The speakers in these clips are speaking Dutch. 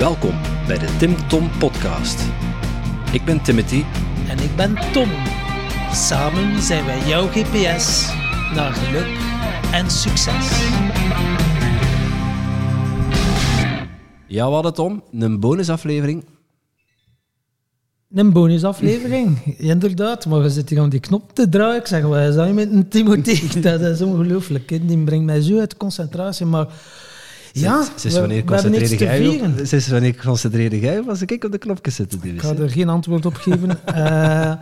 Welkom bij de Tim Tom Podcast. Ik ben Timothy. En ik ben Tom. Samen zijn wij jouw GPS naar geluk en succes. Ja, wat het om? Een bonusaflevering. Een bonusaflevering, inderdaad. Maar we zitten hier om die knop te draaien. Ik zeg, wat is dat met een Timothy? Dat is ongelooflijk. Die brengt mij zo uit concentratie. Maar ja, Sinds wanneer concentreerde jij op? Sinds wanneer concentreerde jij als ik op de knopjes zit te duwen? Ik ga er geen antwoord op geven. Eh,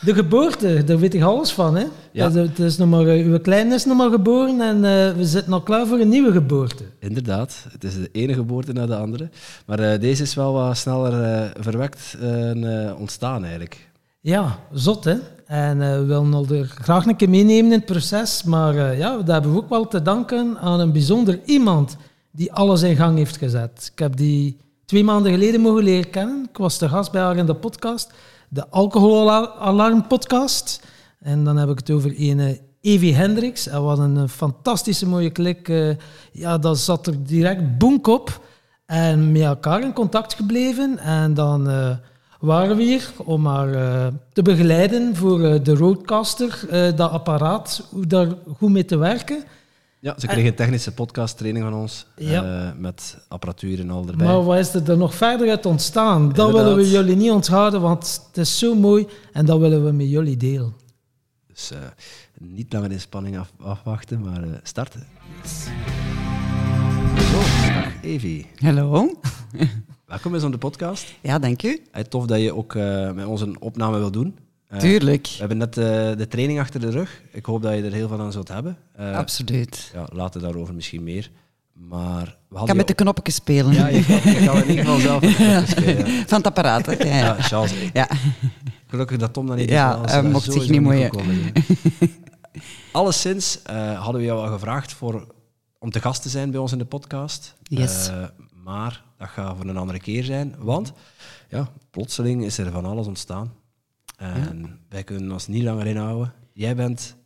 de geboorte, daar weet ik alles van. Hè? Ja. Het is nog maar, eh, uw kleine is nog maar geboren en eh, we zitten al klaar voor een nieuwe geboorte. Inderdaad, het is de ene geboorte na de andere. Maar eh, deze is wel wat sneller eh, verwekt en ontstaan eigenlijk. Ja, zot hè. En we willen al er graag een keer meenemen in het proces. Maar ja, dat hebben we ook wel te danken aan een bijzonder iemand die alles in gang heeft gezet. Ik heb die twee maanden geleden mogen leren kennen. Ik was te gast bij haar in de podcast, de Alcoholalarm podcast. En dan heb ik het over een Evie Hendricks. En wat een eh, fantastische mooie klik. eh, ja, dat zat er direct boenk. En met elkaar in contact gebleven. En dan eh, waren we hier om haar te begeleiden voor de Roadcaster, dat apparaat, hoe daar goed mee te werken. Ja, ze kregen een technische podcast training van ons. Ja. eh, met apparatuur en al erbij. Maar wat is er nog verder uit ontstaan? Dat Inderdaad. willen we jullie niet onthouden, want het is zo mooi en dat willen we met jullie delen. Dus eh, niet langer in spanning af- afwachten, maar eh, starten. Zo, dag Evie. Hallo. Welkom bij zo'n podcast. Ja, dank u. Eh, tof dat je ook eh, met ons een opname wil doen. Eh, Tuurlijk. We hebben net eh, de training achter de rug. Ik hoop dat je er heel veel aan zult hebben. Eh, Absoluut. ja, later daarover misschien meer. Maar we kan met de je- knopjes spelen. Ja, je kan, je kan in ieder geval zelf spelen. Van het apparaat. hè. Ja, Ja, ja. Charles. ja. Gelukkig dat Tom dat niet Ja, hij zou mocht zich niet moeien. doen. Alleszins eh, hadden we jou al gevraagd voor, om te gast te zijn bij ons in de podcast. Yes. Maar dat gaat voor een andere keer zijn, want ja, plotseling is er van alles ontstaan. En wij kunnen ons niet langer inhouden. Jij bent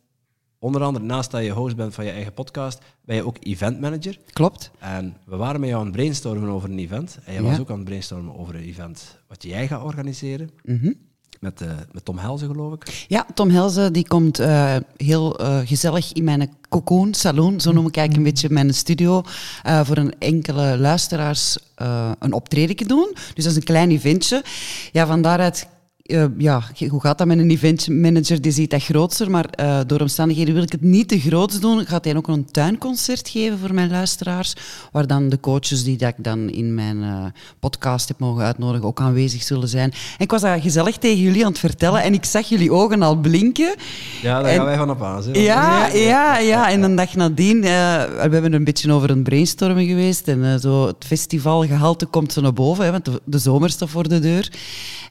onder andere, naast dat je host bent van je eigen podcast, ben je ook eventmanager. Klopt. En we waren met jou aan het brainstormen over een event. En jij Ja. was ook aan het brainstormen over een event wat jij gaat organiseren. Mhm. Met, eh, met Tom Helzen, geloof ik. Ja, Tom Helze die komt eh, heel eh, gezellig in mijn cocoon, salon, zo noem ik eigenlijk een beetje mijn studio, voor een enkele luisteraars een optreden doen. Dus dat is een klein eventje. Ja, van daaruit... eh, ja, hoe gaat dat met een eventmanager? Die ziet dat grootser, maar eh, door omstandigheden wil ik het niet te groot doen. Gaat hij ook een tuinconcert geven voor mijn luisteraars, waar dan de coaches die dat ik dan in mijn eh, podcast heb mogen uitnodigen ook aanwezig zullen zijn. En ik was dat gezellig tegen jullie aan het vertellen en ik zag jullie ogen al blinken. Ja, daar En- gaan wij van op aan. Ja, ja, ja. En een dag nadien, we hebben er een beetje over een brainstormen geweest. En zo het festivalgehalte komt zo naar boven, hè, want de, de zomer staat voor de deur.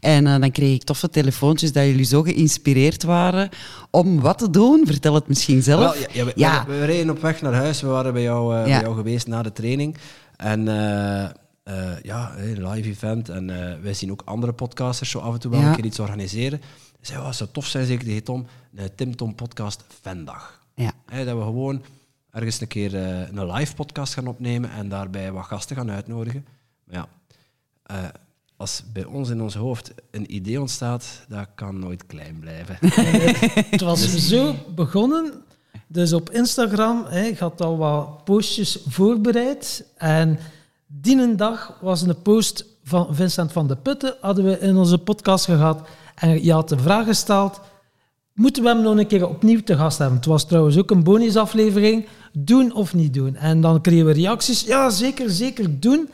En dan kreeg ik toffe telefoontjes dat jullie zo geïnspireerd waren om wat te doen. Vertel het misschien zelf. Wel, ja, ja, we, Ja. We, we reden op weg naar huis. We waren bij jou, eh, bij jou geweest na de training. En eh, eh, ja, een live event. En wij zien ook andere podcasters zo af en toe wel een keer iets organiseren. Ik zei, oh, zou tof zijn, zeker tegen Tom, een Tim Tom podcast fandag. Ja. Hè, dat we gewoon ergens een keer een live podcast gaan opnemen en daarbij wat gasten gaan uitnodigen. Maar ja, eh, als bij ons in ons hoofd een idee ontstaat, dat kan nooit klein blijven. Het was zo begonnen. Dus op Instagram, hè, ik had al wat postjes voorbereid. En die een dag was een post van Vincent van de Putten, hadden we in onze podcast gehad. En je had de vraag gesteld, moeten we hem nog een keer opnieuw te gast hebben? Het was trouwens ook een bonusaflevering, doen of niet doen. En dan kregen we reacties, ja zeker, zeker doen.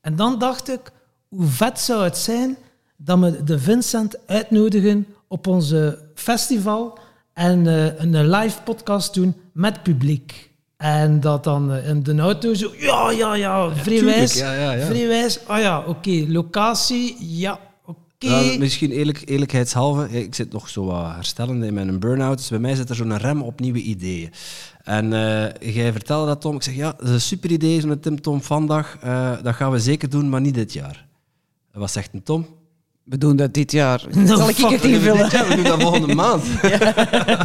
En dan dacht ik, hoe vet zou het zijn dat we de Vincent uitnodigen op onze festival en eh, een live podcast doen met publiek. En dat dan eh, in de auto zo, ja, ja, ja, vrijwijs, ja, ja, ja. vrijwijs. Ah ja, oké, locatie, ja, oké. Ja, misschien eerlijk, eerlijkheidshalve, ik zit nog zo wat herstellende in mijn burn-out, dus bij mij zit er zo'n rem op nieuwe ideeën. En eh, jij vertelde dat, Tom. Ik zeg, ja, dat is een super idee, zo'n Tim Tom vandaag. Eh, dat gaan we zeker doen, maar niet dit jaar. Wat zegt een Tom? We doen dat dit jaar. No Zal ik het invullen? We doen dat volgende maand.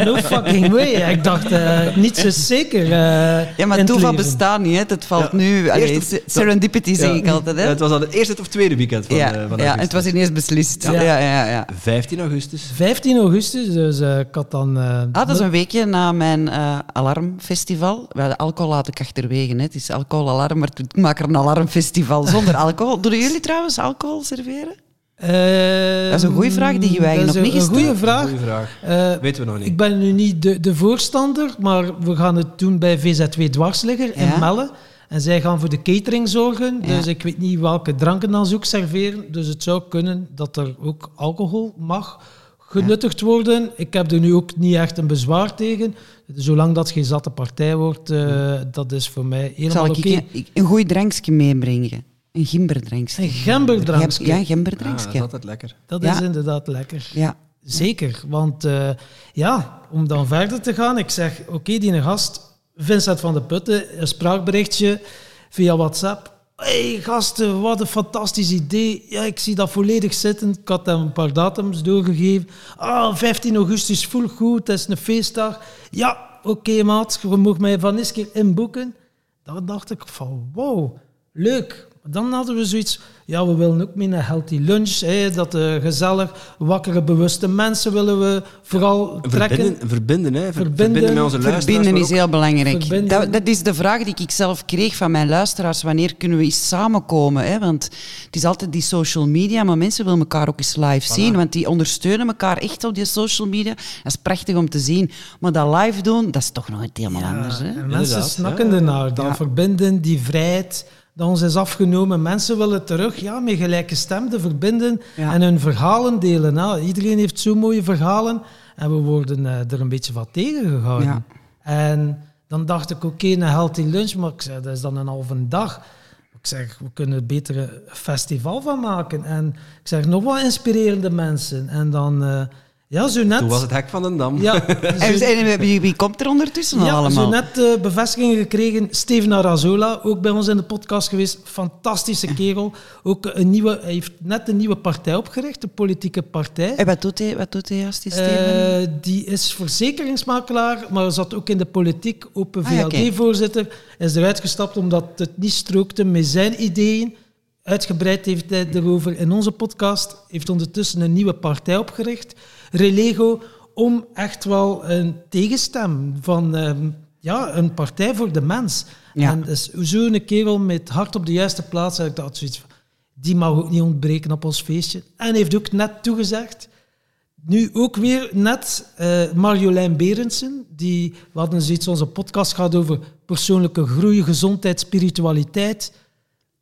No fucking way. Ik dacht, eh niets is zeker. eh, Ja, maar toeval bestaat niet, hè. Dat valt Ja. nu... Allee, serendipity zeg Ja. ik altijd, hè. Ja, het was al het eerste of tweede weekend van, ja, eh, van ja, het was ineens beslist. Ja. Ja. Ja, ja, ja, 15 augustus. 15 augustus, dus ik had dan... eh, Ah, dat is een weekje na mijn eh, alarmfestival. We hadden alcohol laat ik achterwege. Hè. Het is alcoholalarm, maar ik maak er een alarmfestival zonder alcohol. Doen jullie trouwens alcohol serveren? Eh, Dat is een goeie vraag die wij dat nog is niet een gesteld. goede vraag. Goeie vraag. Eh, Weten we nog niet. Ik ben nu niet de, de voorstander, maar we gaan het doen bij VZW Dwarsligger in. Melle. En zij gaan voor de catering zorgen. Ja. Dus ik weet niet welke dranken dan ze ook serveren. Dus het zou kunnen dat er ook alcohol mag genuttigd worden. Ik heb er nu ook niet echt een bezwaar tegen. Zolang dat geen zatte partij wordt, eh, dat is voor mij Zal helemaal ik oké. een, ik- een goed drankje meebrengen? Een gimberdrankje. Een gemberdrankje. Ja, een Ja, gemberdrankje. dat is altijd lekker. Dat Ja. is inderdaad lekker. Ja. Zeker, want eh, ja, om dan verder te gaan, ik zeg, oké, die een gast, Vincent van de Putten, een spraakberichtje via WhatsApp. hey, gasten, wat een fantastisch idee. Ja, ik zie dat volledig zitten. Ik had hem een paar datums doorgegeven. Ah, 15 augustus, voel goed, het is een feestdag. Ja, oké maat, je mag mij van eens keer inboeken. Dan dacht ik van, wow, leuk. Dan hadden we zoiets, ja, we willen ook mee een healthy lunch. Hè, dat eh, gezellig, wakkere, bewuste mensen willen we vooral trekken. Verbinden, verbinden, hè. Ver- Verbinden, verbinden met onze luisteraars. Verbinden is ook- heel belangrijk. Dat, dat is de vraag die ik zelf kreeg van mijn luisteraars. Wanneer kunnen we eens samenkomen? Hè? Want het is altijd die social media, maar mensen willen elkaar ook eens live zien. Want die ondersteunen elkaar echt op die social media. Dat is prachtig om te zien. Maar dat live doen, dat is toch nog iets helemaal anders. Hè? En mensen snakken ja. ernaar. Dat Ja. verbinden, die vrijheid dat ons is afgenomen. Mensen willen terug, ja, met gelijke stem te verbinden Ja. en hun verhalen delen. Nou, iedereen heeft zo mooie verhalen en we worden eh, er een beetje van tegengehouden. Ja. En dan dacht ik, oké, een healthy lunch, maar ik zei, dat is dan een halve dag. Ik zeg, we kunnen er beter een festival van maken. En ik zeg, nog wat inspirerende mensen. En dan, eh, ja, zo net... Toen was het hek van den Dam. Ja, En, zo- en wie, wie komt er ondertussen ja, allemaal? zo net eh, bevestiging gekregen. Steven Arazola, ook bij ons in de podcast geweest. Fantastische kerel. Ook een nieuwe, hij heeft net een nieuwe partij opgericht, een politieke partij. En wat doet hij, wat doet hij juist, die Steven? Eh, die is verzekeringsmakelaar, maar zat ook in de politiek. Open Ah. VLD-voorzitter. Is eruit gestapt omdat het niet strookte met zijn ideeën. Uitgebreid heeft hij erover in onze podcast. Heeft ondertussen een nieuwe partij opgericht, Relego, om echt wel een tegenstem van ehm, ja, een partij voor de mens. Ja. En dus zo'n kerel met hart op de juiste plaats, heb ik dat zoiets van, die mag ook niet ontbreken op ons feestje. En heeft ook net toegezegd nu ook weer net eh, Marjolein Berendsen, die, we hadden zoiets, onze podcast gaat over persoonlijke groei, gezondheid, spiritualiteit.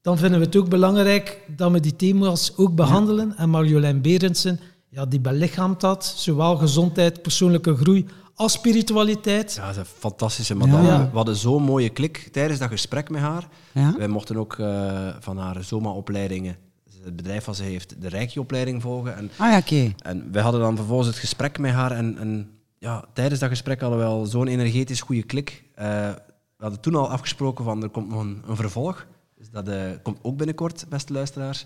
Dan vinden we het ook belangrijk dat we die thema's ook behandelen. En Marjolein Berendsen, ja, die belichaamt dat, zowel gezondheid, persoonlijke groei als spiritualiteit. Ja, ze is een fantastische madame. Ja. We hadden zo'n mooie klik tijdens dat gesprek met haar. Ja? Wij mochten ook eh, van haar Zoma-opleidingen, het bedrijf wat ze heeft, de Rijkje-opleiding volgen. En, Ah ja, oké. en wij hadden dan vervolgens het gesprek met haar. En, en ja, tijdens dat gesprek hadden we al zo'n energetisch goede klik. Eh, we hadden toen al afgesproken van er komt nog een, een vervolg. Dus dat eh, komt ook binnenkort, beste luisteraars.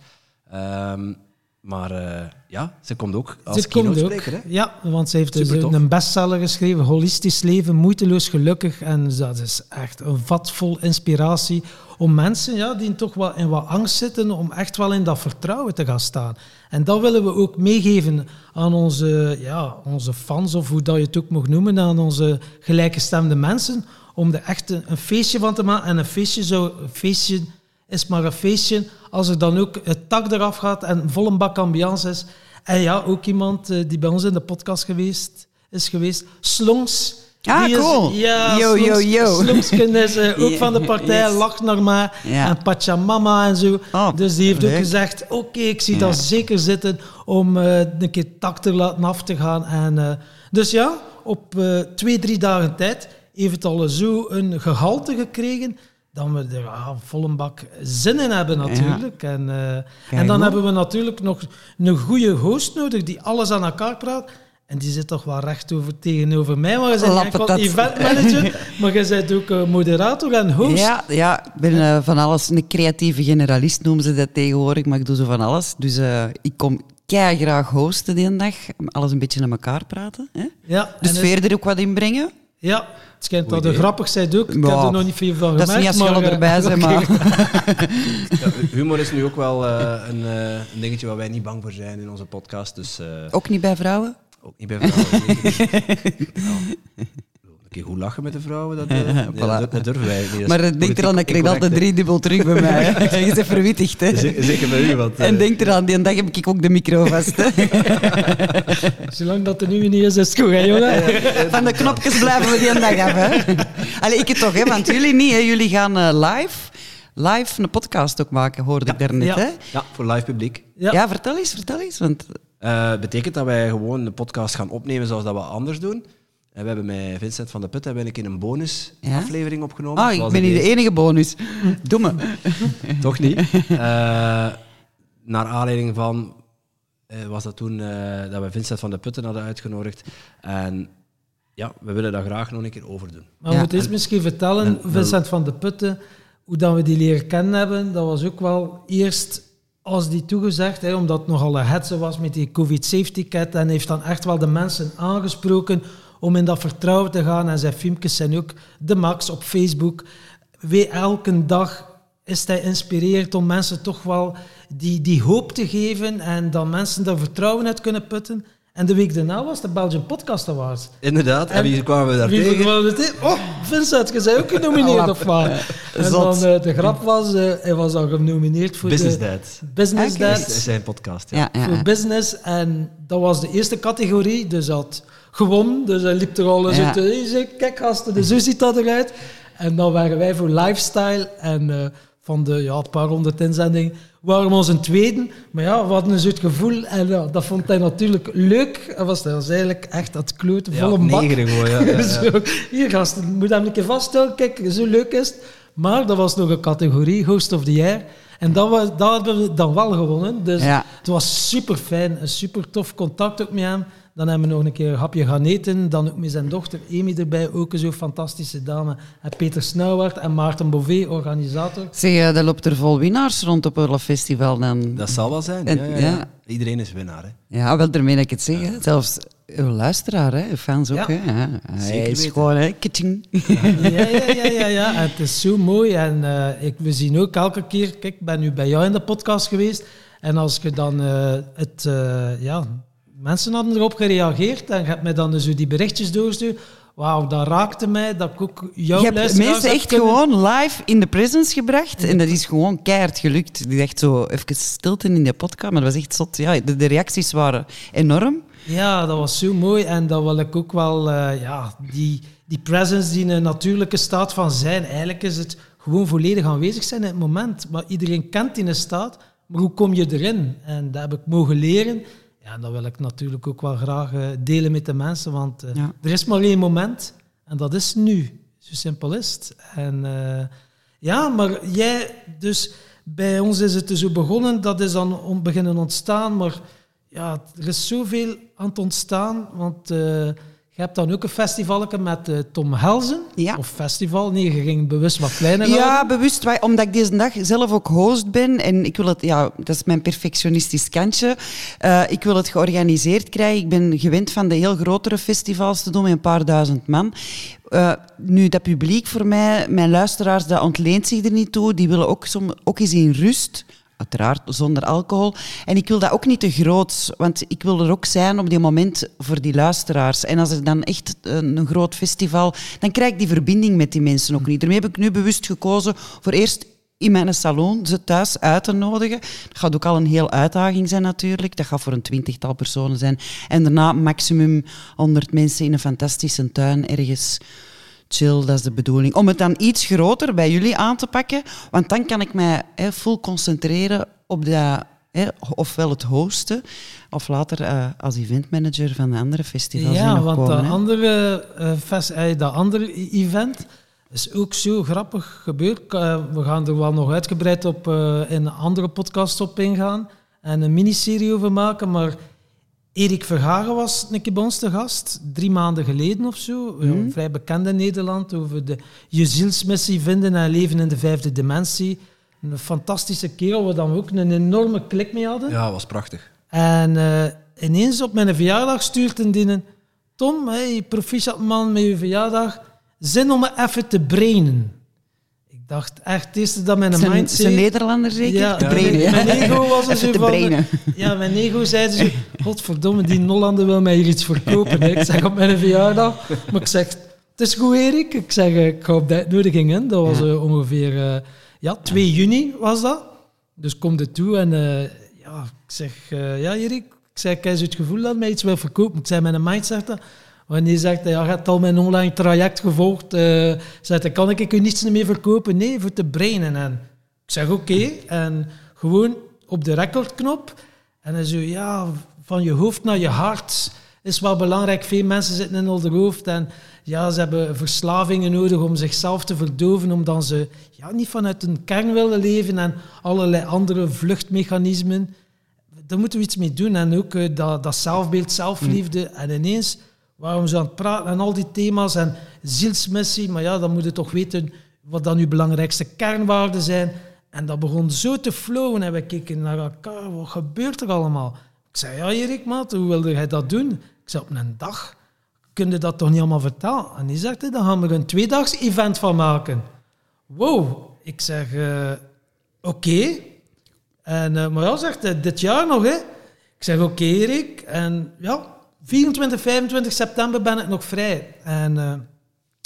Ehm, maar eh, ja, ze komt ook als keynote-spreker. hè. Ja, want ze heeft dus een bestseller geschreven, Holistisch leven, moeiteloos gelukkig. En dat is echt een vat vol inspiratie om mensen ja, die toch wel in wat angst zitten, om echt wel in dat vertrouwen te gaan staan. En dat willen we ook meegeven aan onze, ja, onze fans, of hoe dat je het ook mag noemen, aan onze gelijkgestemde mensen, om er echt een, een feestje van te maken. En een feestje, zou, een feestje is maar een feestje als er dan ook het tak eraf gaat en vol een bak ambiance is. En ja, ook iemand eh, die bij ons in de podcast geweest is geweest, Slongs. Ah, Die is- cool. ja, Yo, Slongs- is ook van de partij, yes. lacht naar mij. En Pachamama en zo. Oh, dus die heeft ook gezegd, oké, ik zie Ja. dat zeker zitten om eh, een keer tak te laten af te gaan. En, eh, dus ja, op twee, drie dagen tijd heeft het al zo een gehalte gekregen dat we er ah, vol een bak zin in hebben natuurlijk. En, eh, en dan hebben we natuurlijk nog een goede host nodig die alles aan elkaar praat. En die zit toch wel recht over, tegenover mij. Maar je bent Lappetat. eventmanager, maar je bent ook eh, moderator en host. Ja, ja, ik ben eh, van alles. Een creatieve generalist noemen ze dat tegenwoordig, maar ik doe zo van alles. Dus ik kom kei graag hosten die dag. Alles een beetje naar elkaar praten. Hè? Ja, De en sfeer er ook wat in brengen. het- ja, het schijnt dat idee. grappig zijn ook. Ik heb er nog niet veel van Dat is gemerkt. niet als jullie erbij eh, zijn, maar... Ja, humor is nu ook wel eh, een, eh, een dingetje waar wij niet bang voor zijn in onze podcast. Dus eh, Ook niet bij vrouwen? ook niet bij vrouwen. Ja. Een keer goed lachen met de vrouwen, dat, eh, dat, dat durven wij niet. Maar eh, denk eraan, dat krijg altijd drie dubbel terug bij mij. hè. Je bent verwittigd, hè. Zeker, bij u, want... eh, En denk eraan, die dag heb ik ook de micro vast. Hè. Zolang dat er nu niet is, is het goed, hè, jongen? Van de knopjes blijven we die dag af. Hè. Allee, ik het toch, hè, want jullie niet. Hè. Jullie gaan eh, live, live een podcast ook maken, hoorde ik daarnet. Ja. Hè? Ja, voor live publiek. Ja. Ja. vertel eens, vertel eens. Want, Eh betekent dat wij gewoon de podcast gaan opnemen zoals dat we anders doen. En we hebben met Vincent van de Put hebben we een keer een bonus Ja? aflevering opgenomen. ah, ik ben niet de enige bonus. Doe me. Toch niet. Eh, naar aanleiding van, eh, was dat toen eh, dat we Vincent van de Putten hadden uitgenodigd. En ja, we willen dat graag nog een keer overdoen. Maar we Ja. moeten eens misschien vertellen, en- Vincent van de Putten, hoe dat we die leren kennen hebben. Dat was ook wel eerst als die toegezegd, hè, omdat het nogal een hetze was met die COVID-safety-cat. En heeft dan echt wel de mensen aangesproken om in dat vertrouwen te gaan. En zijn filmpjes zijn ook de max op Facebook. Weer elke dag is hij inspireerd om mensen toch wel die, die hoop te geven en dat mensen daar vertrouwen uit kunnen putten. En de week daarna was de Belgian Podcast Awards. Inderdaad, en, En wie kwamen we daar Wie tegen? kwam er tegen? Oh, Vincent, je bent ook genomineerd of wat? En dan, eh, de grap was, eh, hij was al genomineerd voor Business de Dad. Business. Dad. Dat is zijn podcast, ja. Ja, ja, Voor ja. business. En dat was de eerste categorie. Dus had gewonnen. Dus hij liep er al eens Ja. uit. Hij Kijk gasten, dus zo ziet dat eruit. En dan waren wij voor lifestyle. En eh, van de ja, paar honderd inzendingen waren we ons een tweede. Maar ja, we hadden dus het gevoel. En ja, dat vond hij natuurlijk leuk. En was, hij was eigenlijk echt dat kloten, Ja, volle op bak. gewoon, ja, ja, ja. Zo, hier gasten, moet hem een keer vaststellen. Kijk, zo leuk is het. Maar dat was nog een categorie, Host of the Year. En dat, was, dat hebben we dan wel gewonnen. Dus Ja. het was super fijn, een super tof contact ook met hem. Dan hebben we nog een keer een hapje gaan eten. Dan ook met zijn dochter Amy erbij, ook zo'n fantastische dame. En Peter Snauwaard en Maarten Bové, organisator. Zeg, eh, dat loopt er vol winnaars rond op een festival dan. Dat zal wel zijn. En- ja, ja, ja. ja. Iedereen is winnaar. Hè. Ja, wel daarmee dat ik het zeg. Zelfs uw luisteraar, hè, uw fans ook. Ja. Hè. Hij Zeker is weten. gewoon, hè, kitching. Ja, ja, ja, ja, ja. Het is zo mooi. En eh, ik, we zien ook elke keer... Kijk, ik ben nu bij jou in de podcast geweest. En als je dan eh, het... eh, ja, mensen hadden erop gereageerd. En je hebt mij dan zo die berichtjes doorsturen. Wauw, dat raakte mij. Dat ik ook jouw Je hebt mensen echt kunnen- gewoon live in de presence gebracht. En dat is gewoon keihard gelukt. Die echt zo even stilte in de podcast. Maar dat was echt zot. Ja, de, de reacties waren enorm. Ja, dat was zo mooi. En dat wil ik ook wel... eh, ja, die, die presence die in een natuurlijke staat van zijn. Eigenlijk is het gewoon volledig aanwezig zijn in het moment. Maar iedereen kent die staat. Maar hoe kom je erin? En dat heb ik mogen leren. Ja, en dat wil ik natuurlijk ook wel graag eh, delen met de mensen. Want eh, Ja. er is maar één moment. En dat is nu. Zo simpel is het. En eh, ja, maar jij... Dus bij ons is het zo begonnen. Dat is dan on- beginnen ontstaan. Maar ja, er is zoveel aan het ontstaan. Want je hebt dan ook een festival met eh, Tom Helzen. Ja. Of festival. Nee, je ging bewust wat kleiner Ja, houden. bewust. wa- Omdat ik deze dag zelf ook host ben. En ik wil het, ja, dat is mijn perfectionistisch kantje. Eh, ik wil het georganiseerd krijgen. Ik ben gewend van de heel grotere festivals te doen met een paar duizend man. Eh, nu, dat publiek voor mij, mijn luisteraars, dat ontleent zich er niet toe. Die willen ook, som, ook eens in rust. Uiteraard zonder alcohol. En ik wil dat ook niet te groot, want ik wil er ook zijn op die moment voor die luisteraars. En als er dan echt een, een groot festival, dan krijg ik die verbinding met die mensen ook niet. Daarmee heb ik nu bewust gekozen voor eerst in mijn salon ze thuis uit te nodigen. Dat gaat ook al een heel uitdaging zijn natuurlijk. Dat gaat voor een twintigtal personen zijn. En daarna maximum 100 mensen in een fantastische tuin ergens chill, dat is de bedoeling. Om het dan iets groter bij jullie aan te pakken, want dan kan ik mij hè, full concentreren op dat, hè, ofwel het hosten, of later eh, als eventmanager van de andere festivals Ja, want komen. dat hè. andere, eh, fest, eh, dat andere event is ook zo grappig gebeurd. Eh, we gaan er wel nog uitgebreid op eh, in een andere podcast op ingaan en een miniserie over maken, maar Erik Verhagen was een keer bij ons te gast, drie maanden geleden of zo. Mhm. vrij bekend in Nederland over de je zielsmissie vinden en leven in de vijfde dimensie. Een fantastische kerel, waar dan ook een enorme klik mee hadden. Ja, was prachtig. En eh, ineens op mijn verjaardag stuurt een dienen... Tom, hey, proficiat man met je verjaardag. Zin om me even te brainen. Ik dacht echt, dat mijn Zijn, mind zijn. Nederlander zeker? Ja, te mijn- ego was er zo van-. Ja, mijn ego zei zo... Godverdomme, die Hollander wil mij hier iets verkopen. hè. Ik zeg op mijn verjaardag... Maar ik zeg... Het is goed, Erik. Ik zeg, ik ga op de uitnodiging in. Dat was Ja. eh, ongeveer... eh, ja, 2 juni was dat. Dus kom er toe en... eh, ja, ik zeg... ja, Erik. Ik zeg, ik heb het gevoel dat mij iets wil verkopen. Ik zei, mijn mind zegt dat... Wanneer zegt hij, ja, je hebt al mijn online traject gevolgd. eh zegt kan ik u niets meer verkopen? Nee, voor te brainen. En ik zeg, oké. En gewoon op de recordknop. En hij zo, ja, van je hoofd naar je hart is wel belangrijk. Veel mensen zitten in hun hoofd en ja, ze hebben verslavingen nodig om zichzelf te verdoven, omdat ze ja, niet vanuit hun kern willen leven en allerlei andere vluchtmechanismen. Daar moeten we iets mee doen. En ook eh, dat, dat zelfbeeld, zelfliefde. En ineens waarom ze aan het praten en al die thema's en zielsmissie. Maar ja, dan moet je toch weten wat dan uw belangrijkste kernwaarden zijn. En dat begon zo te flowen en we keken naar elkaar. Wat gebeurt er allemaal? Ik zei, ja Erik, maat, hoe wilde jij dat doen? Ik zei, op een dag kun je dat toch niet allemaal vertellen? En die zegt, dan gaan we er een tweedags event van maken. Wow. Ik zeg, eh, oké. En, eh, maar ja, zegt dit jaar nog, hè? Ik zeg, oké, Erik. En ja, 24, 25 september ben ik nog vrij. En eh,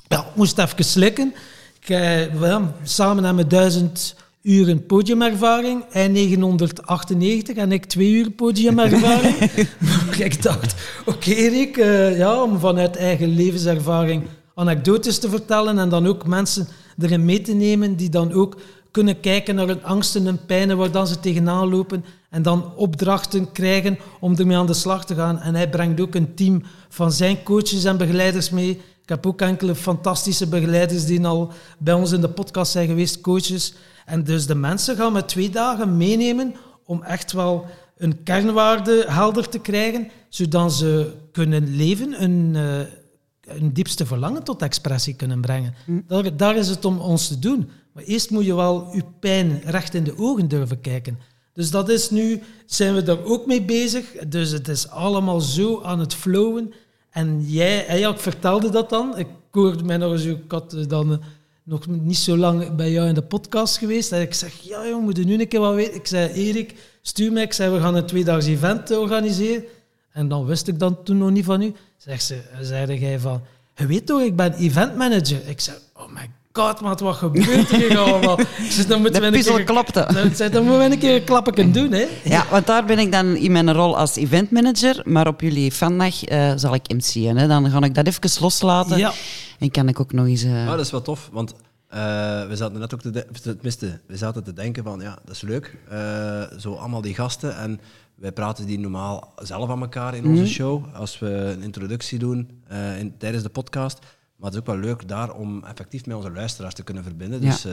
ja, ik moest even slikken. Ik, eh, samen hebben we 1000 uur podiumervaring. Hij 998 en ik twee uur podiumervaring. maar ik dacht, oké Erik, eh, ja, om vanuit eigen levenservaring anekdotes te vertellen en dan ook mensen erin mee te nemen die dan ook kunnen kijken naar hun angsten en pijnen waar dan ze tegenaan lopen en dan opdrachten krijgen om ermee aan de slag te gaan. En hij brengt ook een team van zijn coaches en begeleiders mee. Ik heb ook enkele fantastische begeleiders die al bij ons in de podcast zijn geweest, coaches. En dus de mensen gaan met twee dagen meenemen om echt wel een kernwaarde helder te krijgen, zodat ze kunnen leven, een, eh, diepste verlangen tot expressie kunnen brengen. Daar, daar is het om ons te doen. Maar eerst moet je wel je pijn recht in de ogen durven kijken. Dus dat is nu, zijn we daar ook mee bezig. Dus het is allemaal zo aan het flowen. En jij, en vertelde dat dan. Ik hoorde mij nog eens, ik had eh, dan eh, nog niet zo lang bij jou in de podcast geweest. En ik zeg, ja joh, moet je nu een keer wat weten. Ik zei, Erik, stuur mij. Ik zei, we gaan een tweedaags event organiseren. En dan wist ik dan toen nog niet van u. Zegt ze, zeide jij van, je weet toch, ik ben eventmanager. Ik zei, oh my god, maat, wat gebeurt hier allemaal? Dan moeten De we een puzzel keer... klopte. Dan, dan moeten we een keer een klappen doen, hè. Ja, want daar ben ik dan in mijn rol als eventmanager. Maar op jullie fandag eh, zal ik MC'en. Hè. Dan ga ik dat even loslaten. Ja. En kan ik ook nog eens... eh, Ah, dat is wel tof, want eh, we zaten net ook te, de- tenminste, we zaten te denken van, ja, dat is leuk, eh, zo allemaal die gasten en wij praten die normaal zelf aan elkaar in onze show, als we een introductie doen eh, in, tijdens de podcast. Maar het is ook wel leuk daar om effectief met onze luisteraars te kunnen verbinden. Ja. Dus eh,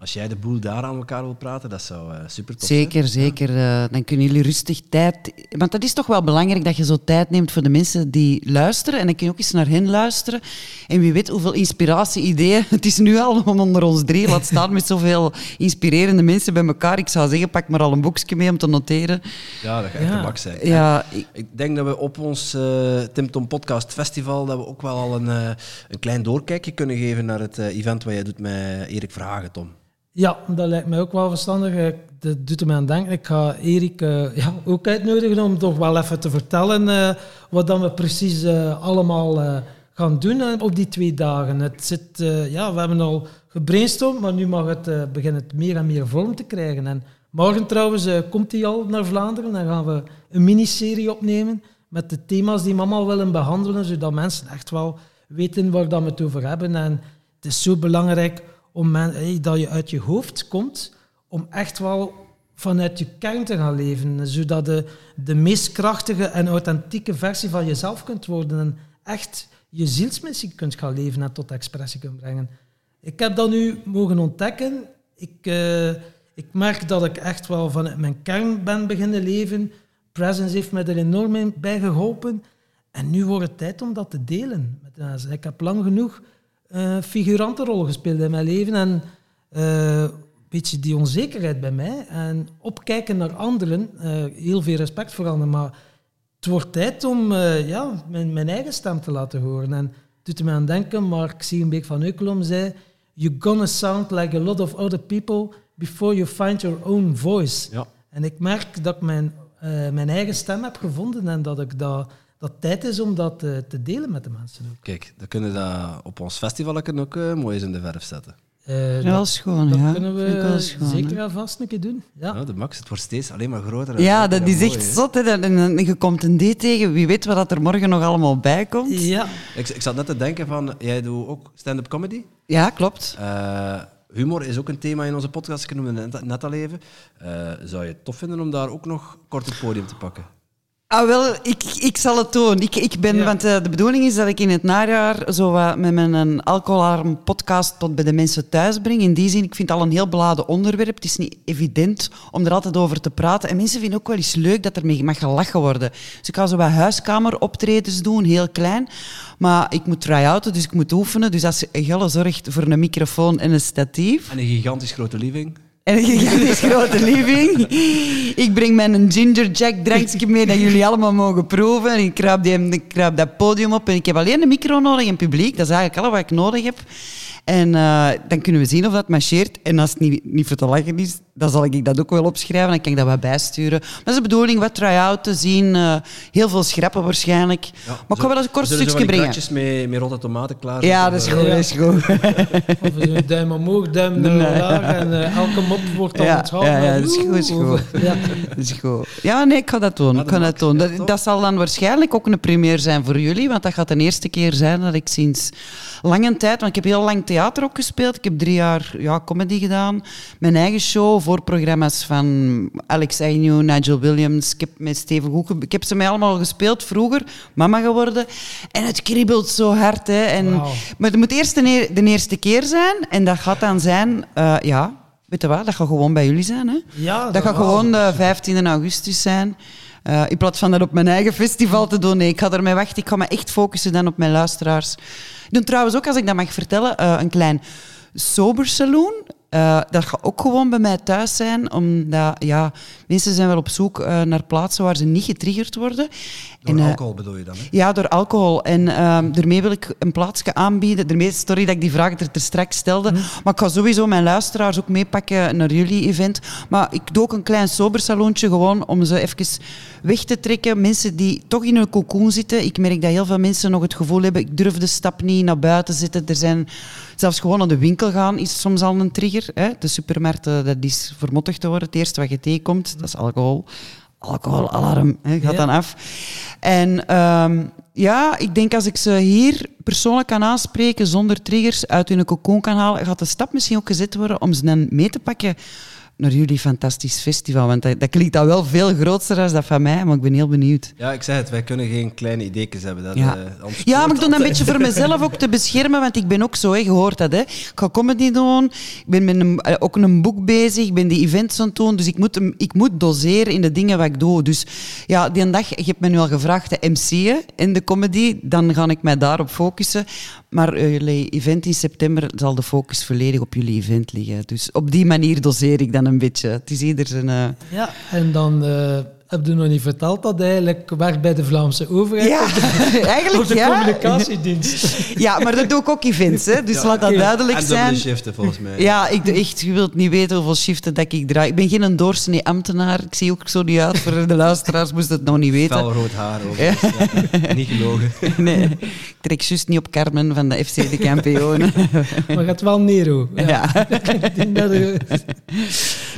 als jij de boel daar aan elkaar wil praten, dat zou eh, super tof zijn. Zeker, zeker. Eh, dan kunnen jullie rustig tijd... Want dat is toch wel belangrijk dat je zo tijd neemt voor de mensen die luisteren. En dan kun je ook eens naar hen luisteren. En wie weet hoeveel inspiratie, ideeën. Het is nu al om onder ons drie, laat staan met zoveel inspirerende mensen bij elkaar. Ik zou zeggen, pak maar al een boekje mee om te noteren. Ja, dat gaat echt Ja. de bak zijn. Ja, ik- Ik denk dat we op ons eh Tim Tom Podcast Festival dat we ook wel al een, eh, een klein doorkijkje kunnen geven naar het eh, event wat jij doet met Erik Verhagen, Tom. Ja, dat lijkt mij ook wel verstandig. Eh, Dat doet mij aan denken. Ik ga Erik eh, ja, ook uitnodigen om toch wel even te vertellen wat dan we precies allemaal gaan doen op die twee dagen. Het zit, ja, we hebben al gebrainstormd, maar nu mag het, beginnen het meer en meer vorm te krijgen. En morgen trouwens komt hij al naar Vlaanderen. Dan gaan we een miniserie opnemen met de thema's die allemaal willen behandelen, zodat mensen echt wel weten waar dat we het over hebben. En het is zo belangrijk om men, dat je uit je hoofd komt, om echt wel vanuit je kern te gaan leven, zodat de, de meest krachtige en authentieke versie van jezelf kunt worden en echt je zielsmissie kunt gaan leven en tot expressie kunt brengen. Ik heb dat nu mogen ontdekken. Ik, eh, ik merk dat ik echt wel vanuit mijn kern ben beginnen leven. Presence heeft mij er enorm bij geholpen. En nu wordt het tijd om dat te delen met de mensen. Ik heb lang genoeg eh figurantenrol gespeeld in mijn leven. En eh, beetje die onzekerheid bij mij. En opkijken naar anderen, eh, heel veel respect voor anderen, maar het wordt tijd om ja, mijn, mijn eigen stem te laten horen. En het doet me aan denken, Mark Siegenbeek van Eukelom zei, you're gonna sound like a lot of other people before you find your own voice. Ja. En ik merk dat ik mijn, mijn eigen stem heb gevonden en dat ik dat, dat tijd is om dat eh, te delen met de mensen ook. Kijk, dan kunnen we dat op ons festival ook uh, mooi eens in de verf zetten. Eh, Ja, dat gewoon, dat ja. kunnen wel we schoon, zeker en vast een keer doen. Ja. Ja, de max, het wordt steeds alleen maar groter. en Ja, dat en is echt zot. Hè. Dat- En, je komt een date tegen. Wie weet wat dat er morgen nog allemaal bij komt. ja. Ik, ik zat net te denken van, jij doet ook stand-up comedy. Ja, klopt. Eh, humor is ook een thema in onze podcast, ik noemde het net, al even. Eh, zou je het tof vinden om daar ook nog kort het podium te pakken? Ah, wel, ik, ik zal het doen. Ik, ik ben, Ja. Want eh, de bedoeling is dat ik in het najaar zo met mijn een alcoholarm podcast tot bij de mensen thuis breng. In die zin, ik vind het al een heel beladen onderwerp. Het is niet evident om er altijd over te praten. En mensen vinden ook wel eens leuk dat er mee mag gelachen worden. Dus ik ga zo wat huiskameroptredens doen, heel klein. Maar ik moet try-outen, dus ik moet oefenen. Dus als Gelle zorgt voor een microfoon en een statief... En een gigantisch grote living. En een gigantisch grote living. Ik breng mijn ginger jack drankje mee dat jullie allemaal mogen proeven. En ik kruip, die, ik kruip dat podium op en ik heb alleen een micro nodig en publiek. Dat is eigenlijk alles wat ik nodig heb. En eh, dan kunnen we zien of dat marcheert. En als het niet, niet voor te lachen is, dan zal ik dat ook wel opschrijven. Dan kan ik dat wat bijsturen. Maar dat is de bedoeling, wat try-out te zien. eh, heel veel schrappen waarschijnlijk. maar ik ga wel eens een kort stukje brengen. kratjes met, met rotte tomaten klaar Ja, dat is goed, dat is goed. Of duim omhoog, duim Nee. omlaag en eh, elke mop wordt dan Ja, onthouden. ja, ja, dat is goed, dat is goed. Ja. Dat is goed. Ja, nee, ik ga dat doen. Ja, Ik dat ga dat, doen. Dat, zal dan waarschijnlijk ook een première zijn voor jullie, want dat gaat de eerste keer zijn dat ik sinds lange tijd, want ik heb heel lang theater ook gespeeld. Ik heb drie jaar ja, comedy gedaan. Mijn eigen show, voorprogramma's van Alex Agnew, Nigel Williams. Ik heb met Steven Hoeken, ik heb ze mij allemaal gespeeld vroeger, mama geworden. En het kriebelt zo hard. Hè. En. Maar het moet eerst de, eer- de eerste keer zijn en dat gaat dan zijn, eh, ja, weet je wat, dat gaat gewoon bij jullie zijn. Hè. Ja, Dat gaat gewoon de 15 augustus zijn. Eh, in plaats van dat op mijn eigen festival te doen. Nee, ik ga ermee wachten. Ik ga me echt focussen dan op mijn luisteraars. Ik doe trouwens ook, als ik dat mag vertellen, eh, een klein sober saloon. Eh, dat gaat ook gewoon bij mij thuis zijn, omdat ja, mensen zijn wel op zoek eh, naar plaatsen waar ze niet getriggerd worden. Door En, eh, alcohol bedoel je dan, hè? ja, door alcohol. En ehm daarmee wil ik een plaatsje aanbieden. Daarmee, sorry dat ik die vraag er straks stelde. Maar ik ga sowieso mijn luisteraars ook meepakken naar jullie event. Maar ik doe ook een klein sobersaloontje gewoon om ze even weg te trekken. Mensen die toch in een cocoon zitten. Ik merk dat heel veel mensen nog het gevoel hebben, ik durf de stap niet naar buiten zitten. Er zijn zelfs gewoon naar de winkel gaan is soms al een trigger. Hè? De supermarkt, eh, dat is vermottigd te worden. Het eerste wat je tegenkomt, dat is alcohol alcoholalarm hè, gaat Ja. dan af. En ehm, ja, ik denk als ik ze hier persoonlijk kan aanspreken zonder triggers uit hun cocoon kan halen, gaat de stap misschien ook gezet worden om ze dan mee te pakken naar jullie fantastisch festival. Want dat, dat klinkt dan wel veel groter dan dat van mij, maar ik ben heel benieuwd. Ja, ik zeg het, wij kunnen geen kleine ideetjes hebben. Dat, Ja. eh, Ja, maar ik doe dat een beetje voor mezelf ook te beschermen, want ik ben ook zo, hè, je hoort dat. Hè. Ik ga comedy doen, ik ben met een, eh, ook een boek bezig, ik ben die events aan het doen, dus ik moet, ik moet doseren in de dingen wat ik doe. Dus ja, die dag, je hebt me nu al gevraagd, de MC'en in de comedy, dan ga ik mij daarop focussen. Maar eh, jullie event in september zal de focus volledig op jullie event liggen. Dus op die manier doseer ik dan een beetje. Het is ieder zijn... eh, Ja, en dan eh, heb je nog niet verteld dat hij eigenlijk werkt bij de Vlaamse overheid. Ja, Op de, eigenlijk op de ja. communicatiedienst. Ja, maar dat doe ik ook events, hè. dus Ja, laat dat duidelijk En zijn. shiften, volgens mij. Ja, ik doe echt, je wilt niet weten hoeveel shiften dat ik draai. Ik ben geen doorsnee ambtenaar. Ik zie ook zo niet uit voor de luisteraars, moest het nog niet weten. Felrood haar over. Ja. Niet gelogen. Nee, ik trek juist niet op Carmen van de FC de kampioenen. Maar het wel Nero. Ja. Ja.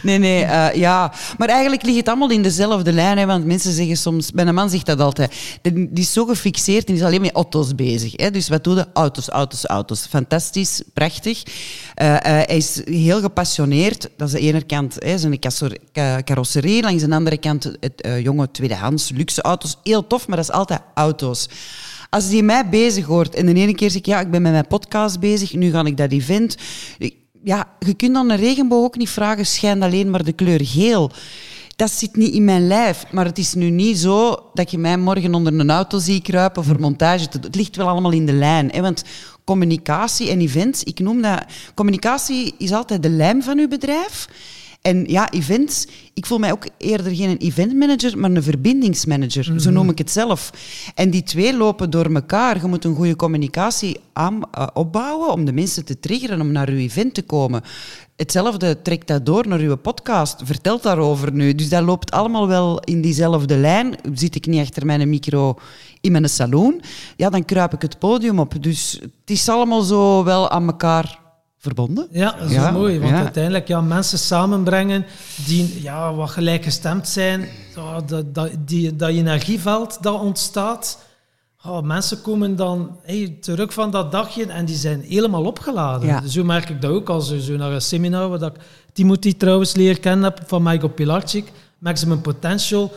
Nee, nee, eh, ja. Maar eigenlijk ligt het allemaal in dezelfde lijn. Hè, want mensen zeggen soms... Mijn man zegt dat altijd. Die is zo gefixeerd en is alleen met auto's bezig. Hè. Dus wat doe je? Auto's, auto's, auto's. Fantastisch, prachtig. Eh, eh, hij is heel gepassioneerd. Dat is de ene kant hè, zijn carrosserie. Langs de andere kant het jonge tweedehands, luxe auto's. Heel tof, maar dat is altijd auto's. Als die mij bezig hoort en de ene keer zeg ik, ja, ik ben met mijn podcast bezig, nu ga ik dat event. Ja, je kunt dan een regenboog ook niet vragen, schijnt alleen maar de kleur geel. Dat zit niet in mijn lijf. Maar het is nu niet zo dat je mij morgen onder een auto ziet kruipen voor montage. Het ligt wel allemaal in de lijn. Hè? Want communicatie en events. Ik noem dat... Communicatie is altijd de lijm van uw bedrijf. En ja, events, ik voel mij ook eerder geen eventmanager, maar een verbindingsmanager. Zo Mhm. noem ik het zelf. En die twee lopen door elkaar. Je moet een goede communicatie aan, eh, opbouwen om de mensen te triggeren om naar uw event te komen. Hetzelfde trekt dat door naar uw podcast. Vertelt daarover nu. Dus dat loopt allemaal wel in diezelfde lijn. Zit ik niet achter mijn micro in mijn salon, ja, dan kruip ik het podium op. Dus het is allemaal zo wel aan elkaar verbonden. Ja, dat is Ja, mooi. Want ja. uiteindelijk ja, mensen samenbrengen die ja, wat gelijkgestemd zijn. Dat, dat, die, dat energieveld dat ontstaat. Ja, mensen komen dan hey, terug van dat dagje en die zijn helemaal opgeladen. Ja. Zo merk ik dat ook als zo naar een seminar, waar dat ik Timothy trouwens leer kennen heb van Michael Pilarczyk, Maximum Potential.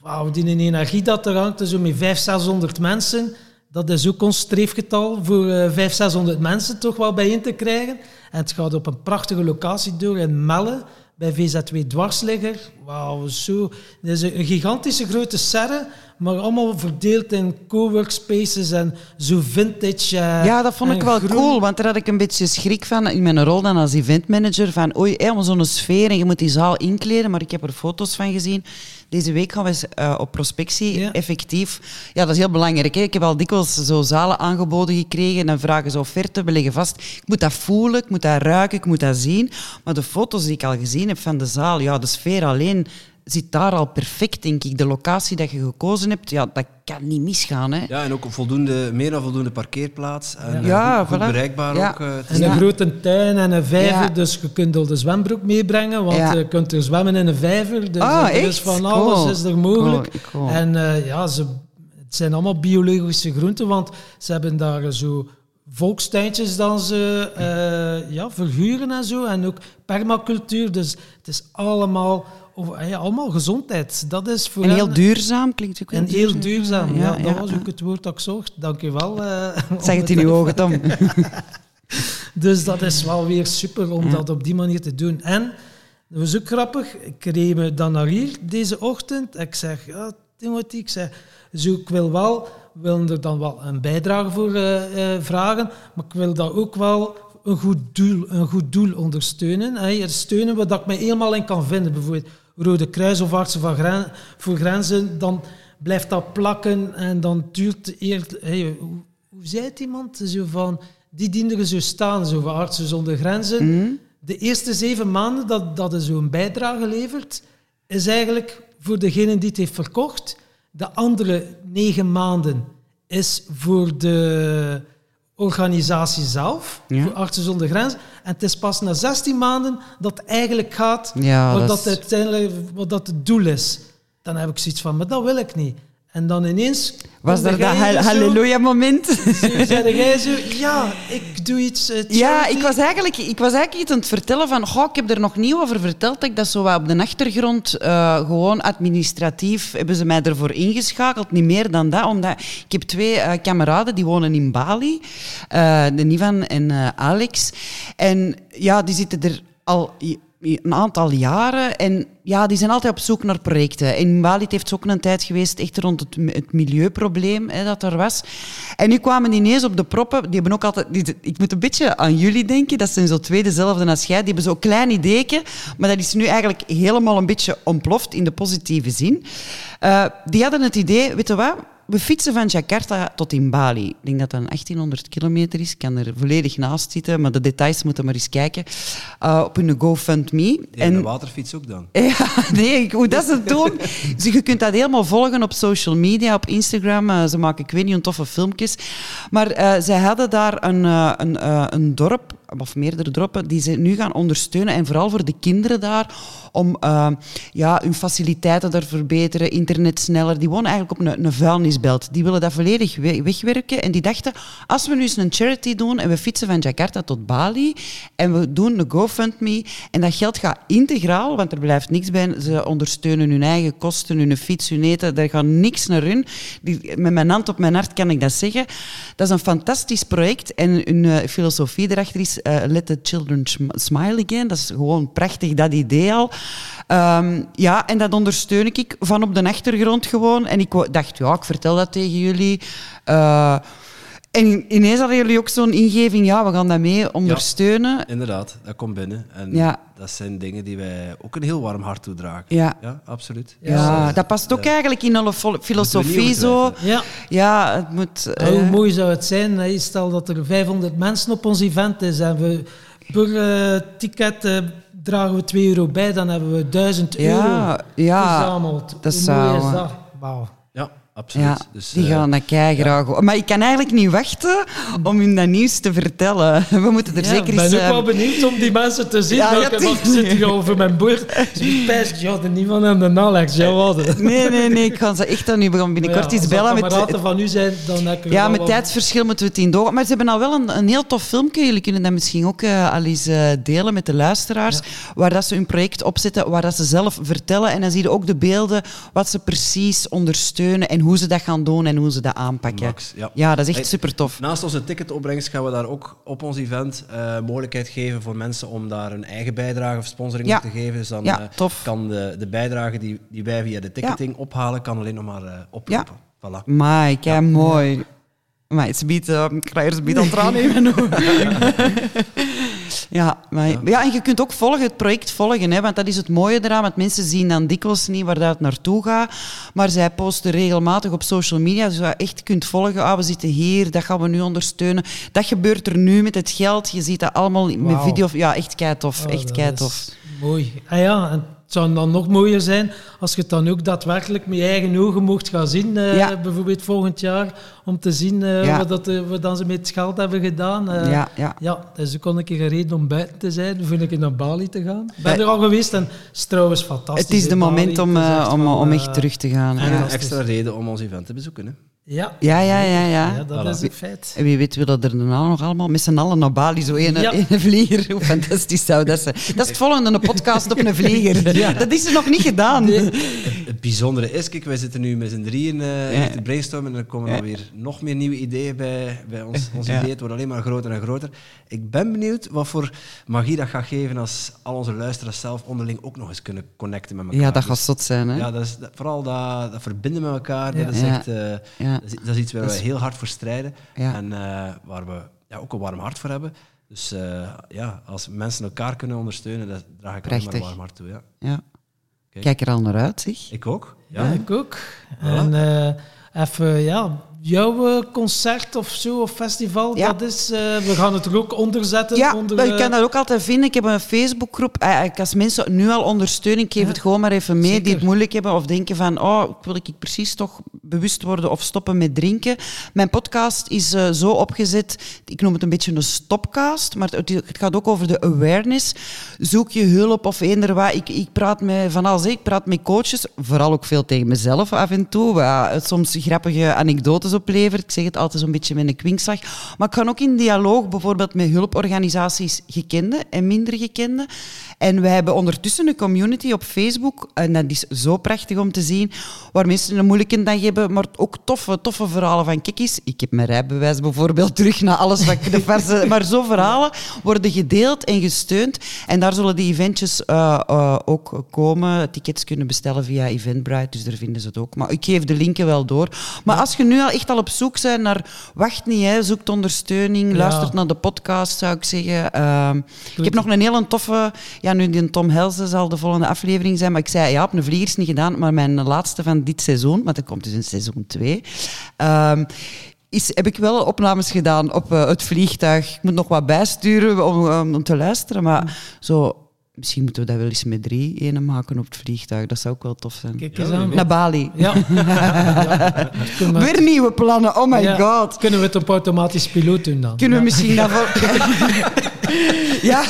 Wauw, die energie dat er hangt, zo met 500, 600 mensen. Dat is ook ons streefgetal voor eh 500, 600 mensen toch wel bijeen te krijgen. En het gaat op een prachtige locatie door in Melle, bij VZ2 Dwarsligger. Wauw, zo. Dat is een gigantische grote serre, maar allemaal verdeeld in coworkspaces en zo vintage. eh, Ja, dat vond ik wel groen. cool, want daar had ik een beetje schrik van in mijn rol dan als eventmanager. Van oei, helemaal zo'n sfeer en je moet die zaal inkleden, maar ik heb er foto's van gezien. Deze week gaan we eens, eh, op prospectie, Ja. effectief. Ja, dat is heel belangrijk. Hè? Ik heb al dikwijls zo zalen aangeboden gekregen en dan vragen ze offerte, we leggen vast. Ik moet dat voelen, ik moet dat ruiken, ik moet dat zien. Maar de foto's die ik al gezien heb van de zaal, ja, de sfeer alleen zit daar al perfect, denk ik. De locatie dat je gekozen hebt, ja, dat kan niet misgaan. Hè? Ja, en ook een voldoende, meer dan voldoende parkeerplaats. En, Ja, eh, goed, goed voilà. bereikbaar Ja. ook. eh, En een Ja. grote tuin en een vijver, Ja. dus je kunt al de zwembroek meebrengen, want Ja. je kunt er zwemmen in een vijver. Dus Ah, er is echt? van Cool. alles is er mogelijk. Cool, cool. En eh, ja, ze, het zijn allemaal biologische groenten, want ze hebben daar zo volkstuintjes dan ze eh, ja, verhuren en zo, en ook permacultuur. Dus het is allemaal, ja, allemaal gezondheid. Dat is voor En heel hen- duurzaam, klinkt ook wel En heel duurzaam. Ja, dat was ook het woord dat ik zocht. Dank je wel. eh, Zeg het in uw ogen, Tom. dus dat is wel weer super om dat op die manier te doen. En dat was ook grappig. Ik reed me dan naar hier deze ochtend. Ik zeg, ja, Timothy, ik zeg, zo, ik wil wel, wil er dan wel een bijdrage voor eh, eh, vragen, maar ik wil dat ook wel een goed doel, een goed doel ondersteunen. Hè. Steunen wat ik me helemaal in kan vinden. Bijvoorbeeld Rode Kruis of Artsen van Gren- voor Grenzen, dan blijft dat plakken en dan duurt eerst... Hey, hoe, hoe zei het iemand? Zo van, die dienden zo staan, zo van Artsen zonder Grenzen. De eerste zeven maanden dat, dat er zo'n bijdrage levert, is eigenlijk voor degene die het heeft verkocht. De andere negen maanden is voor de organisatie zelf, Ja. voor Artsen zonder Grenzen. En het is pas na 16 maanden dat het eigenlijk gaat Ja, wat, dat uiteindelijk, wat dat het doel is. Dan heb ik zoiets van, maar dat wil ik niet. En dan ineens... Was er dat halleluja-moment? Zei jij zo, ja, ik doe iets... eh, Ja, ik was, eigenlijk, ik was eigenlijk iets aan het vertellen van... Goh, ik heb er nog niet over verteld dat ik dat zo wat op de achtergrond... eh, gewoon administratief hebben ze mij ervoor ingeschakeld. Niet meer dan dat, omdat... Ik heb twee eh, kameraden die wonen in Bali. de Nivan en Alex. En ja, die zitten er al... Een aantal jaren. En ja, die zijn altijd op zoek naar projecten. Bali het heeft ook een tijd geweest echt rond het, het milieuprobleem hè, dat er was. En nu kwamen die ineens op de proppen. Die hebben ook altijd... Die, ik moet een beetje aan jullie denken. Dat zijn zo twee dezelfde als jij. Die hebben zo'n klein ideetje. Maar dat is nu eigenlijk helemaal een beetje ontploft in de positieve zin. Eh, die hadden het idee, weet je wat? We fietsen van Jakarta tot in Bali. Ik denk dat dat een 1800 kilometer is. Ik kan er volledig naast zitten, maar de details moeten maar eens kijken. Uh, op hun GoFundMe. En de waterfiets ook dan. Ja, nee, hoe dat ze doen. Dus je kunt dat helemaal volgen op social media, op Instagram. Uh, ze maken, ik weet niet, een toffe filmpjes. Maar uh, zij hadden daar een, een, een dorp, of meerdere dorpen, die ze nu gaan ondersteunen. En vooral voor de kinderen daar, om uh, ja, hun faciliteiten daar verbeteren, internet sneller. Die wonen eigenlijk op een, een vuilnisbelt. Die willen dat volledig we wegwerken. En die dachten, als we nu eens een charity doen en we fietsen van Jakarta tot Bali en we doen een GoFundMe en dat geld gaat integraal, want er blijft niks bij. Ze ondersteunen hun eigen kosten, hun fiets, hun eten. Daar gaat niks naar hun. Die, met mijn hand op mijn hart kan ik dat zeggen. Dat is een fantastisch project en hun uh, filosofie erachter is uh, let the children smile again. Dat is gewoon prachtig, dat idee al. Um, ja, en dat ondersteun ik van op de achtergrond gewoon. En ik dacht, ja, ik vertel dat tegen jullie. Uh, En ineens hadden jullie ook zo'n ingeving, ja, we gaan dat mee ondersteunen. Inderdaad, dat komt binnen. En Ja. dat zijn dingen die wij ook een heel warm hart toedragen. Ja. Ja, absoluut. Ja, Dus, dat past ook eigenlijk in alle filosofie zo. Ja. Ja, het moet... Hoe eh, mooi zou het zijn, stel dat er 500 mensen op ons event is en we per ticket eh, dragen we 2 euro bij, dan hebben we 1000 euro ja, ja, verzameld. dat Hoe zou, mooi is dat? Wauw. Ja, absoluut. ja, dus, die eh, gaan dat keigraag. Maar ik kan eigenlijk niet wachten om hun dat nieuws te vertellen. We moeten er Ja, zeker ik ben eens... ook eh, wel benieuwd om die mensen te zien. Ja, ja, welke van zit hier over mijn bord. Ze pijst, ja, de niemand en de Alex. Ja, wat. Nee, nee, nee, ik ga ze echt aan u we gaan binnenkort Ja, iets als bellen. Met, kameraden van u zijn, dan heb ik ja, met tijdsverschil moeten we het in doorgaan. Maar ze hebben al wel een, een heel tof filmpje. Jullie kunnen dat misschien ook eh, al eens eh, delen met de luisteraars. Waar dat ze hun project opzetten, waar dat ze zelf vertellen. En dan zie je ook de beelden, wat ze precies ondersteunen en hoe ze dat gaan doen en hoe ze dat aanpakken. Max, ja. Ja, dat is echt super tof. Naast onze ticketopbrengst gaan we daar ook op ons event eh, mogelijkheid geven voor mensen om daar een eigen bijdrage of sponsoring Ja. te geven. Dus dan Ja, eh, kan de, de bijdrage die, die wij via de ticketing ophalen, kan alleen nog maar eh, oproepen. Voilà. Mai, kei mooi. Maar het biedt, uh, ik krijg er biedt aan tranen in mijn ogen. Ja, maar, ja, en je kunt ook volgen, het project volgen, hè, want dat is het mooie eraan, want mensen zien dan dikwijls niet waar dat het naartoe gaat, maar zij posten regelmatig op social media, dus je echt kunt volgen, ah, we zitten hier, dat gaan we nu ondersteunen. Dat gebeurt er nu met het geld, je ziet dat allemaal met Wauw. video, ja, echt kei tof, Oh, echt dat kei is tof. Mooi. Ah ja, en het zou dan nog mooier zijn als je het dan ook daadwerkelijk met je eigen ogen mocht gaan zien, eh, Ja. bijvoorbeeld volgend jaar, om te zien eh, Ja. wat, dat, eh, wat dan ze met het geld hebben gedaan. Eh, Ja, ja. Ja, dat is ook al een keer een reden om buiten te zijn, een keer naar Bali te gaan. Ik ben er al geweest en het is trouwens fantastisch. Het is de Bali. moment om, eh, om, om echt terug te gaan. En Ja, een extra reden om ons event te bezoeken. Hè. Ja, ja, ja, ja. ja. ja dat Voilà. is een feit. En wie weet willen er daarna nog allemaal met z'n allen naar Bali, zo Ja. één vlieger. Hoe fantastisch zou dat zijn. Dat is het volgende, een podcast op een vlieger. Dat is er nog niet gedaan. Het bijzondere is, kijk, wij zitten nu met z'n drieën eh, Ja. te brainstormen en er komen Ja. dan weer nog meer nieuwe ideeën bij, bij ons, ons Ja. idee. Het wordt alleen maar groter en groter. Ik ben benieuwd wat voor magie dat gaat geven als al onze luisteraars zelf onderling ook nog eens kunnen connecten met elkaar. Ja, dat Dus- gaat zot zijn. Hè? Ja, dat is, dat- vooral dat, dat verbinden met elkaar, Ja. dat is Ja. echt... eh, Ja. dat, is, dat is iets waar we heel hard voor strijden Ja. en eh, waar we ja, ook een warm hart voor hebben. Dus eh, ja, als mensen elkaar kunnen ondersteunen, dat draag ik alleen maar een Prachtig. warm hart toe. Ja. Ja. Kijk. Kijk er al naar uit, zeg. Ik ook. Ja, Ja. ik ook. En eh, even, ja, jouw eh, concert of zo, of festival, Ja. dat is... eh, we gaan het er ook onder zetten. Ja, onder, je eh, kan dat ook altijd vinden. Ik heb een Facebookgroep. Eigenlijk Als mensen nu al ondersteunen, ik geef Ja. het gewoon maar even mee, die het moeilijk hebben of denken van, oh, wil ik precies toch bewust worden of stoppen met drinken. Mijn podcast is eh, zo opgezet, ik noem het een beetje een stopcast, maar het, het gaat ook over de awareness. Zoek je hulp of eender wat. Ik, ik praat met van alles, ik praat met coaches, vooral ook veel tegen mezelf af en toe, soms grappige anekdotes oplevert. Ik zeg het altijd zo'n beetje met een kwinkslag. Maar ik ga ook in dialoog bijvoorbeeld met hulporganisaties, gekende en minder gekende. En wij hebben ondertussen een community op Facebook, en dat is zo prachtig om te zien, waar mensen een moeilijke dag hebben, maar ook toffe, toffe verhalen van kijk eens, ik heb mijn rijbewijs bijvoorbeeld terug na alles wat ik de verse... Maar zo verhalen worden gedeeld en gesteund. En daar zullen die eventjes eh, eh, ook komen. Tickets kunnen bestellen via Eventbrite, dus daar vinden ze het ook. Maar ik geef de linken wel door. Maar als je nu al echt al op zoek bent naar... Wacht niet, hè, zoekt ondersteuning, Ja. luistert naar de podcast, zou ik zeggen. Ehm, ik heb nog een hele toffe... Ja, nu die Tom Helsen zal de volgende aflevering zijn, maar ik zei, ja, op een vlieger is niet gedaan, maar mijn laatste van dit seizoen, want dat komt dus in seizoen 2, ehm, is, heb ik wel opnames gedaan op eh, het vliegtuig. Ik moet nog wat bijsturen om, om, om te luisteren, maar zo... Misschien moeten we dat wel eens met drie ene maken op het vliegtuig. Dat zou ook wel tof zijn. Kijk Ja, eens aan. Naar Bali. Ja. ja. We- Weer nieuwe plannen, oh my ja. god. Kunnen we het op automatisch piloot doen dan? Kunnen we Ja. misschien daarvoor... ja,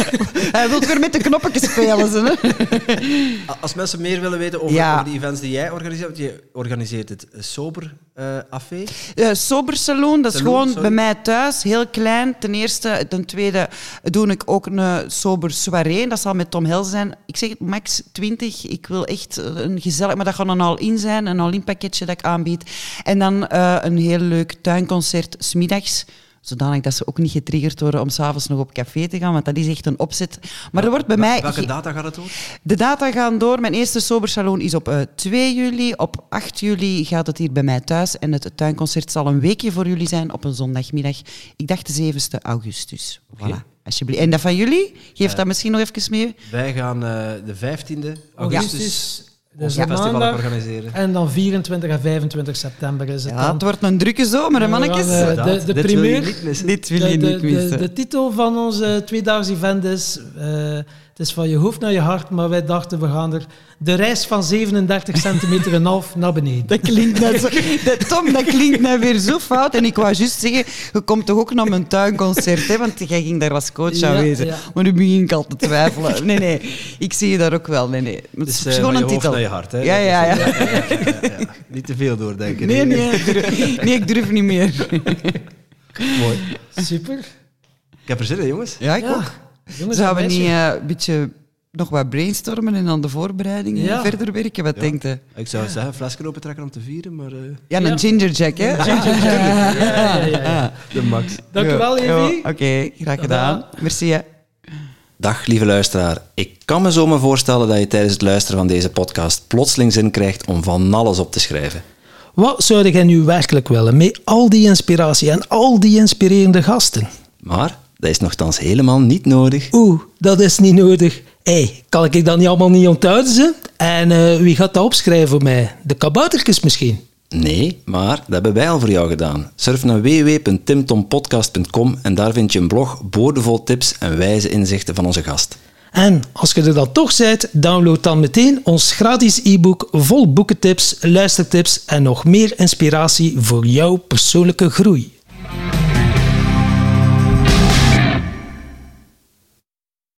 hij wil weer met de knoppen spelen. Ze, hè? Als mensen meer willen weten over, Ja. over die events die jij organiseert, want je organiseert het Sober eh Afé. Eh, Sober Saloon, dat is Saloon, gewoon sorry. bij mij thuis, heel klein. Ten eerste. Ten tweede doe ik ook een Sober Soirée. Dat zal met Tom Hel zijn. Ik zeg het, max 20. Ik wil echt een gezellig... Maar dat gaat een all-in zijn, een all-in pakketje dat ik aanbied. En dan eh, een heel leuk tuinconcert, smiddags. Zodanig dat ze ook niet getriggerd worden om s'avonds nog op café te gaan, want dat is echt een opzet. Maar er wordt bij mij... Welke data gaat het door? De data gaan door. Mijn eerste Sobersalon is op eh, 2 juli. Op 8 juli gaat het hier bij mij thuis. En het tuinconcert zal een weekje voor jullie zijn op een zondagmiddag. Ik dacht de 7e augustus. Voilà, alsjeblieft. En dat van jullie? Geef dat misschien nog even mee. Wij gaan eh, de 15e augustus dus een festival maandag. organiseren. En dan 24 en 25 september is het Ja, dan. het wordt een drukke zomer, hè, gaan, mannetjes? eh, de- de Dit wil je primeur. niet missen. Dit wil De, je de, niet de, missen. de titel van ons uh, tweedaags event is... eh, is van je hoofd naar je hart, maar wij dachten we gaan er de reis van 37 centimeter en half naar beneden. Dat klinkt net zo... Dat, Tom, dat klinkt net weer zo fout. En ik wou juist zeggen, je komt toch ook naar mijn tuinconcert, hè? Want jij ging daar als coach Ja, aanwezig. ja. Maar nu begin ik al te twijfelen. Nee, nee. Ik zie je daar ook wel. Nee, nee. Het Het is eh, gewoon van je een hoofd titel. naar je hart. Hè? Ja, ja, ja. ja. Niet te veel doordenken. Nee, nee, ik durf, nee, ik durf niet meer. Mooi. Super. Ik heb er zin in, jongens. Ja, ik Ja. ook. Jongens, Zouden we niet eh, een beetje nog wat brainstormen en aan de voorbereidingen Ja. verder werken? Wat Ja. denkt u? Ik zou zeggen, een flesje open trekken om te vieren, maar eh, Ja, een Ja. ginger jack, hè? Ja, ja, ja, ja. de max. Dank u wel, Ja, Evie. Oké, graag gedaan. Merci, hè. Dag lieve luisteraar. Ik kan me zo maar voorstellen dat je tijdens het luisteren van deze podcast plotseling zin krijgt om van alles op te schrijven. Wat zou jij nu werkelijk willen met al die inspiratie en al die inspirerende gasten? Maar dat is nogthans helemaal niet nodig. Oeh, dat is niet nodig. Hé, hey, kan ik dat niet allemaal niet onthouden? Ze? En eh, wie gaat dat opschrijven voor mij? De kaboutertjes misschien? Nee, maar dat hebben wij al voor jou gedaan. Surf naar www.timtompodcast.com en daar vind je een blog boordevol tips en wijze inzichten van onze gast. En als je er dan toch bent, download dan meteen ons gratis e-book vol boekentips, luistertips en nog meer inspiratie voor jouw persoonlijke groei.